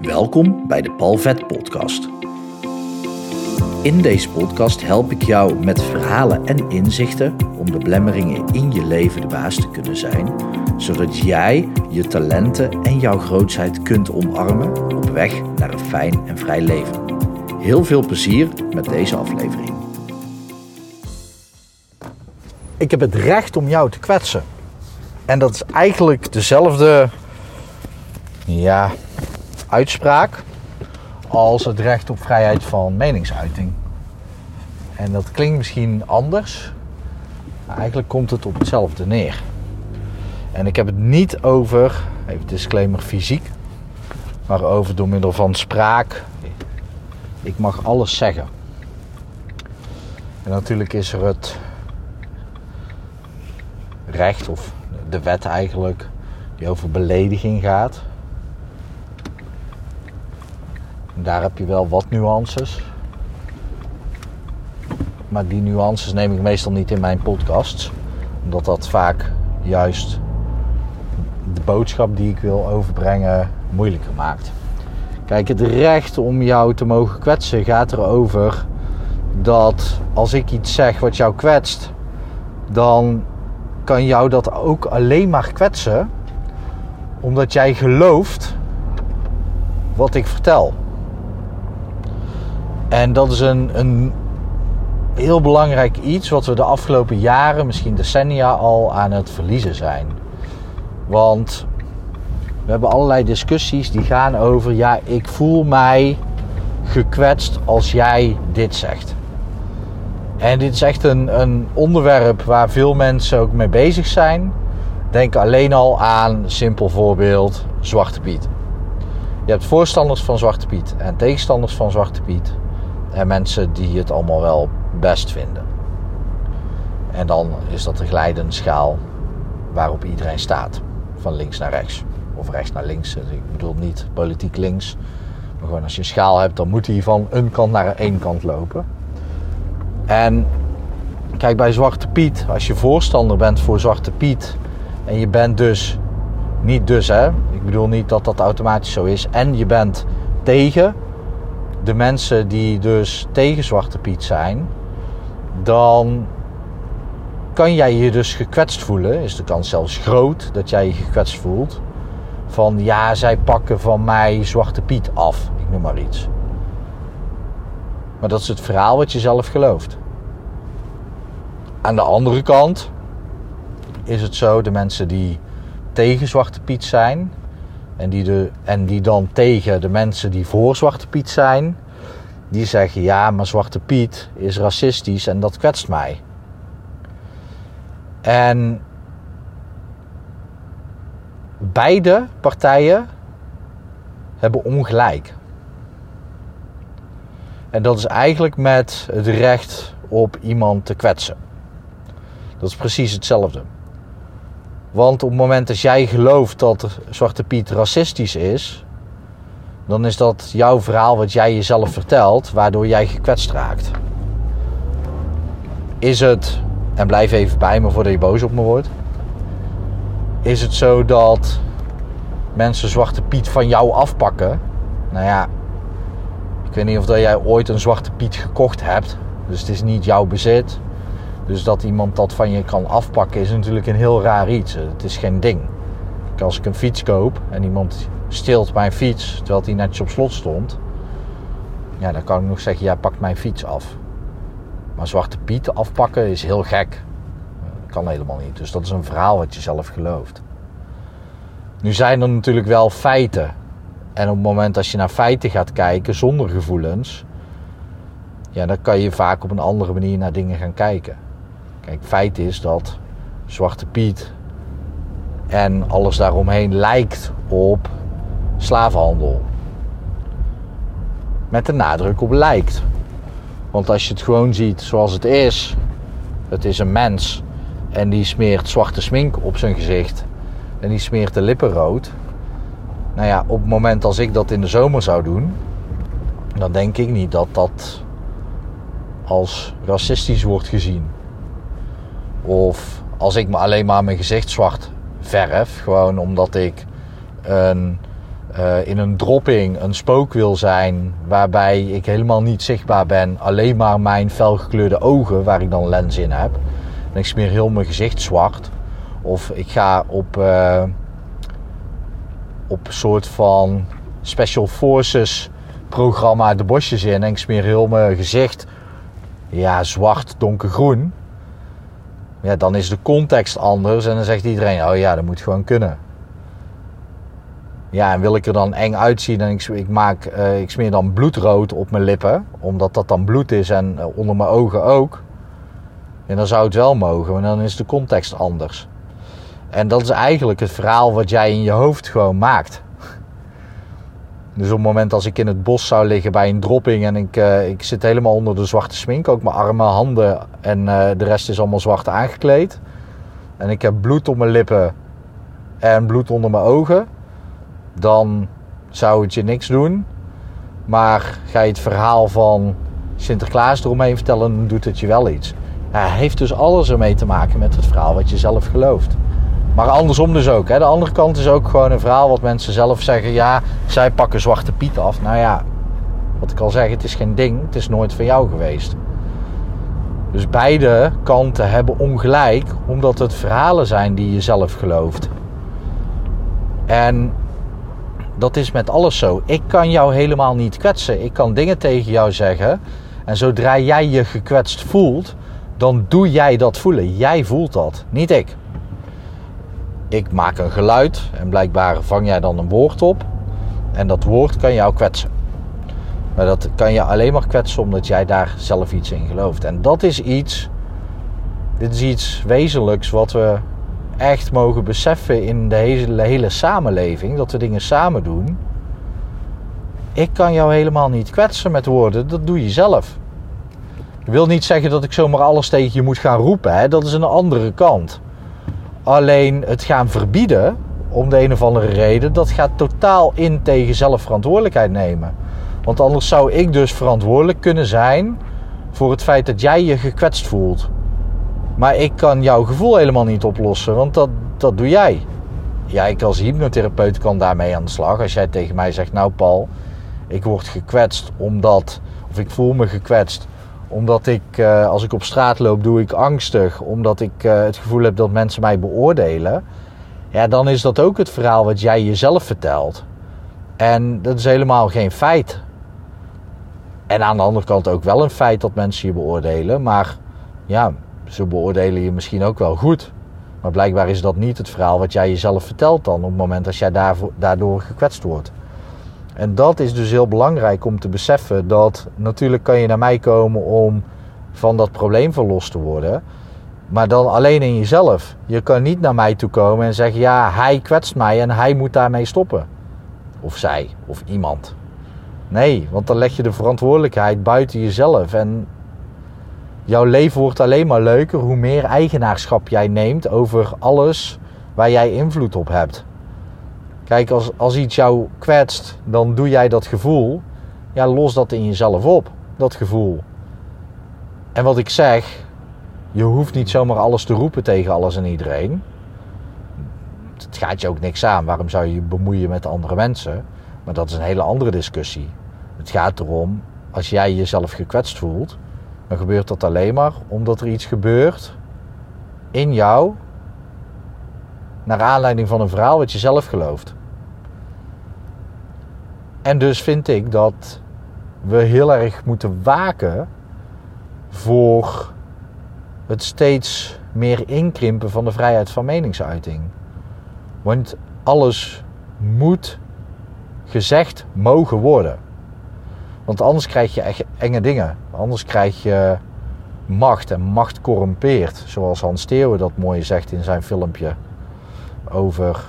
Welkom bij de Palvet Podcast. In deze podcast help ik jou met verhalen en inzichten om de blemmeringen in je leven de baas te kunnen zijn, zodat jij je talenten en jouw grootheid kunt omarmen op weg naar een fijn en vrij leven. Heel veel plezier met deze aflevering. Ik heb het recht om jou te kwetsen. En dat is eigenlijk dezelfde ja, uitspraak als het recht op vrijheid van meningsuiting. En dat klinkt misschien anders, maar eigenlijk komt het op hetzelfde neer. En ik heb het niet over, even disclaimer fysiek, maar over door middel van spraak. Ik mag alles zeggen. En natuurlijk is er het recht of de wet eigenlijk die over belediging gaat. En daar heb je wel wat nuances. Maar die nuances neem ik meestal niet in mijn podcasts. Omdat dat vaak juist de boodschap die ik wil overbrengen moeilijker maakt. Kijk, het recht om jou te mogen kwetsen gaat erover dat als ik iets zeg wat jou kwetst, dan kan jou dat ook alleen maar kwetsen omdat jij gelooft wat ik vertel. En dat is een, een heel belangrijk iets wat we de afgelopen jaren, misschien decennia al aan het verliezen zijn. Want we hebben allerlei discussies die gaan over, ja, ik voel mij gekwetst als jij dit zegt. En dit is echt een, een onderwerp waar veel mensen ook mee bezig zijn. Denk alleen al aan, simpel voorbeeld, Zwarte Piet. Je hebt voorstanders van Zwarte Piet en tegenstanders van Zwarte Piet. En mensen die het allemaal wel best vinden. En dan is dat een glijdende schaal waarop iedereen staat. Van links naar rechts. Of rechts naar links. Ik bedoel niet politiek links. Maar gewoon als je een schaal hebt, dan moet hij van een kant naar één kant lopen. En kijk, bij Zwarte Piet, als je voorstander bent voor Zwarte Piet. En je bent dus, niet dus hè, ik bedoel niet dat dat automatisch zo is. En je bent tegen de mensen die dus tegen Zwarte Piet zijn. Dan kan jij je dus gekwetst voelen. Is de kans zelfs groot dat jij je gekwetst voelt. Van ja, zij pakken van mij Zwarte Piet af. Ik noem maar iets. Maar dat is het verhaal wat je zelf gelooft. Aan de andere kant is het zo, de mensen die tegen Zwarte Piet zijn en die, de, en die dan tegen de mensen die voor Zwarte Piet zijn, die zeggen ja, maar Zwarte Piet is racistisch en dat kwetst mij. En beide partijen hebben ongelijk. En dat is eigenlijk met het recht op iemand te kwetsen. Dat is precies hetzelfde. Want op het moment dat jij gelooft dat Zwarte Piet racistisch is, dan is dat jouw verhaal wat jij jezelf vertelt, waardoor jij gekwetst raakt. Is het, en blijf even bij me voordat je boos op me wordt, is het zo dat mensen Zwarte Piet van jou afpakken? Nou ja, ik weet niet of dat jij ooit een Zwarte Piet gekocht hebt, dus het is niet jouw bezit. Dus dat iemand dat van je kan afpakken is natuurlijk een heel raar iets. Het is geen ding. Als ik een fiets koop en iemand steelt mijn fiets terwijl die netjes op slot stond. Ja, dan kan ik nog zeggen, jij pakt mijn fiets af. Maar Zwarte Piet afpakken is heel gek. Dat kan helemaal niet. Dus dat is een verhaal wat je zelf gelooft. Nu zijn er natuurlijk wel feiten. En op het moment als je naar feiten gaat kijken zonder gevoelens, ja, dan kan je vaak op een andere manier naar dingen gaan kijken. Kijk, feit is dat Zwarte Piet en alles daaromheen lijkt op slavenhandel. Met de nadruk op lijkt. Want als je het gewoon ziet zoals het is, het is een mens en die smeert zwarte smink op zijn gezicht en die smeert de lippen rood. Nou ja, op het moment als ik dat in de zomer zou doen, dan denk ik niet dat dat als racistisch wordt gezien. Of als ik alleen maar mijn gezicht zwart verf, gewoon omdat ik een eh, in een dropping een spook wil zijn, waarbij ik helemaal niet zichtbaar ben, alleen maar mijn felgekleurde ogen, waar ik dan lens in heb. En ik smeer heel mijn gezicht zwart. Of ik ga op, uh, op een soort van Special Forces programma de bosjes in en ik smeer heel mijn gezicht ja, zwart, donkergroen. Ja, dan is de context anders en dan zegt iedereen, oh ja, dat moet gewoon kunnen. Ja, en wil ik er dan eng uitzien en ik, ik, maak, uh, ik smeer dan bloedrood op mijn lippen, omdat dat dan bloed is en uh, onder mijn ogen ook. En dan zou het wel mogen, maar dan is de context anders. En dat is eigenlijk het verhaal wat jij in je hoofd gewoon maakt. Dus op het moment als ik in het bos zou liggen bij een dropping en ik, uh, ik zit helemaal onder de zwarte smink, ook mijn armen, handen en de rest is allemaal zwart aangekleed. En ik heb bloed op mijn lippen en bloed onder mijn ogen dan zou het je niks doen. Maar ga je het verhaal van Sinterklaas eromheen vertellen, dan doet het je wel iets. Ja, heeft dus alles ermee te maken met het verhaal wat je zelf gelooft. Maar andersom dus ook. Hè. De andere kant is ook gewoon een verhaal wat mensen zelf zeggen. Ja, zij pakken Zwarte Piet af. Nou ja, wat ik al zeg, het is geen ding. Het is nooit van jou geweest. Dus beide kanten hebben ongelijk, omdat het verhalen zijn die je zelf gelooft. En dat is met alles zo. Ik kan jou helemaal niet kwetsen. Ik kan dingen tegen jou zeggen. En zodra jij je gekwetst voelt, dan doe jij dat voelen. Jij voelt dat, niet ik. Ik maak een geluid en blijkbaar vang jij dan een woord op. En dat woord kan jou kwetsen. Maar dat kan je alleen maar kwetsen omdat jij daar zelf iets in gelooft. En dat is iets. Dit is iets wezenlijks wat we echt mogen beseffen in de hele, hele samenleving, dat we dingen samen doen. Ik kan jou helemaal niet kwetsen met woorden, dat doe je zelf. Ik wil niet zeggen dat ik zomaar alles tegen je moet gaan roepen, hè? dat is een andere kant. Alleen het gaan verbieden, om de een of andere reden, dat gaat totaal in tegen zelfverantwoordelijkheid nemen. Want anders zou ik dus verantwoordelijk kunnen zijn voor het feit dat jij je gekwetst voelt. Maar ik kan jouw gevoel helemaal niet oplossen, want dat, dat doe jij. Ja, ik als hypnotherapeut kan daarmee aan de slag. Als jij tegen mij zegt, nou Paul, ik word gekwetst omdat, of ik voel me gekwetst omdat ik, uh, als ik op straat loop, doe ik angstig, omdat ik uh, het gevoel heb dat mensen mij beoordelen. Ja, dan is dat ook het verhaal wat jij jezelf vertelt. En dat is helemaal geen feit. En aan de andere kant ook wel een feit dat mensen je beoordelen. Maar ja, ze beoordelen je misschien ook wel goed. Maar blijkbaar is dat niet het verhaal wat jij jezelf vertelt dan op het moment als jij daardoor gekwetst wordt. En dat is dus heel belangrijk om te beseffen dat natuurlijk kan je naar mij komen om van dat probleem verlost te worden. Maar dan alleen in jezelf. Je kan niet naar mij toe komen en zeggen: ja, hij kwetst mij en hij moet daarmee stoppen. Of zij, of iemand. Nee, want dan leg je de verantwoordelijkheid buiten jezelf. En jouw leven wordt alleen maar leuker hoe meer eigenaarschap jij neemt over alles waar jij invloed op hebt. Kijk, als, als iets jou kwetst, dan doe jij dat gevoel. Ja, los dat in jezelf op, dat gevoel. En wat ik zeg, je hoeft niet zomaar alles te roepen tegen alles en iedereen. Het gaat je ook niks aan. Waarom zou je je bemoeien met andere mensen? Maar dat is een hele andere discussie. Het gaat erom, als jij jezelf gekwetst voelt, dan gebeurt dat alleen maar omdat er iets gebeurt in jou naar aanleiding van een verhaal wat je zelf gelooft. En dus vind ik dat we heel erg moeten waken voor het steeds meer inkrimpen van de vrijheid van meningsuiting. Want alles moet gezegd mogen worden. Want anders krijg je echt enge dingen. Anders krijg je macht en macht corrumpeert. Zoals Hans Theeuwen dat mooi zegt in zijn filmpje over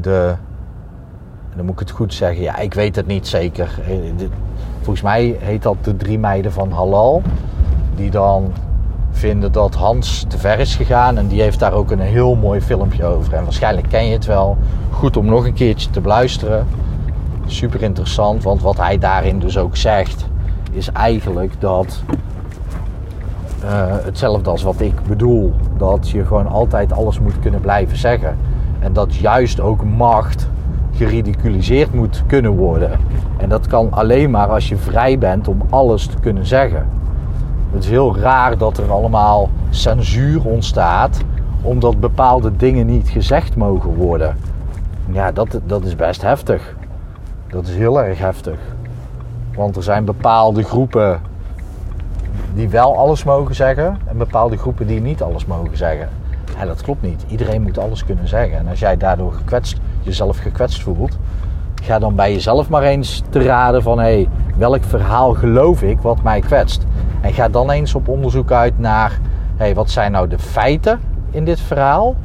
de. Dan moet ik het goed zeggen. Ja, ik weet het niet zeker. Eh, volgens mij heet dat de drie meiden van Halal. Die dan vinden dat Hans te ver is gegaan. En die heeft daar ook een heel mooi filmpje over. En waarschijnlijk ken je het wel. Goed om nog een keertje te beluisteren super interessant, want wat hij daarin dus ook zegt, is eigenlijk dat uh, hetzelfde als wat ik bedoel. Dat je gewoon altijd alles moet kunnen blijven zeggen. En dat juist ook macht geridiculiseerd moet kunnen worden. En dat kan alleen maar als je vrij bent om alles te kunnen zeggen. Het is heel raar dat er allemaal censuur ontstaat omdat bepaalde dingen niet gezegd mogen worden. Ja, dat, dat is best heftig. Dat is heel erg heftig. Want er zijn bepaalde groepen die wel alles mogen zeggen en bepaalde groepen die niet alles mogen zeggen. Ja, dat klopt niet. Iedereen moet alles kunnen zeggen. En als jij daardoor gekwetst, jezelf gekwetst voelt, ga dan bij jezelf maar eens te raden van hé, hey, welk verhaal geloof ik wat mij kwetst? En ga dan eens op onderzoek uit naar hey, wat zijn nou de feiten in dit verhaal?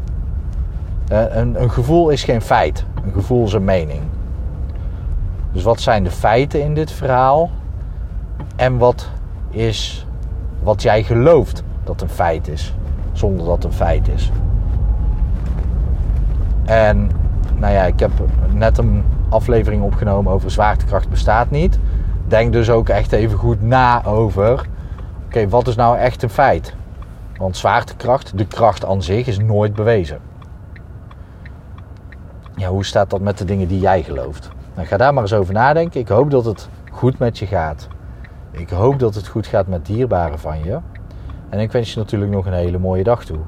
Uh, een, een gevoel is geen feit. Een gevoel is een mening. Dus wat zijn de feiten in dit verhaal? En wat is wat jij gelooft dat een feit is, zonder dat het een feit is? En nou ja, ik heb net een aflevering opgenomen over zwaartekracht bestaat niet. Denk dus ook echt even goed na over, oké, wat is nou echt een feit? Want zwaartekracht, de kracht aan zich, is nooit bewezen. Ja, hoe staat dat met de dingen die jij gelooft? Nou, ga daar maar eens over nadenken. Ik hoop dat het goed met je gaat. Ik hoop dat het goed gaat met dierbaren van je. En ik wens je natuurlijk nog een hele mooie dag toe.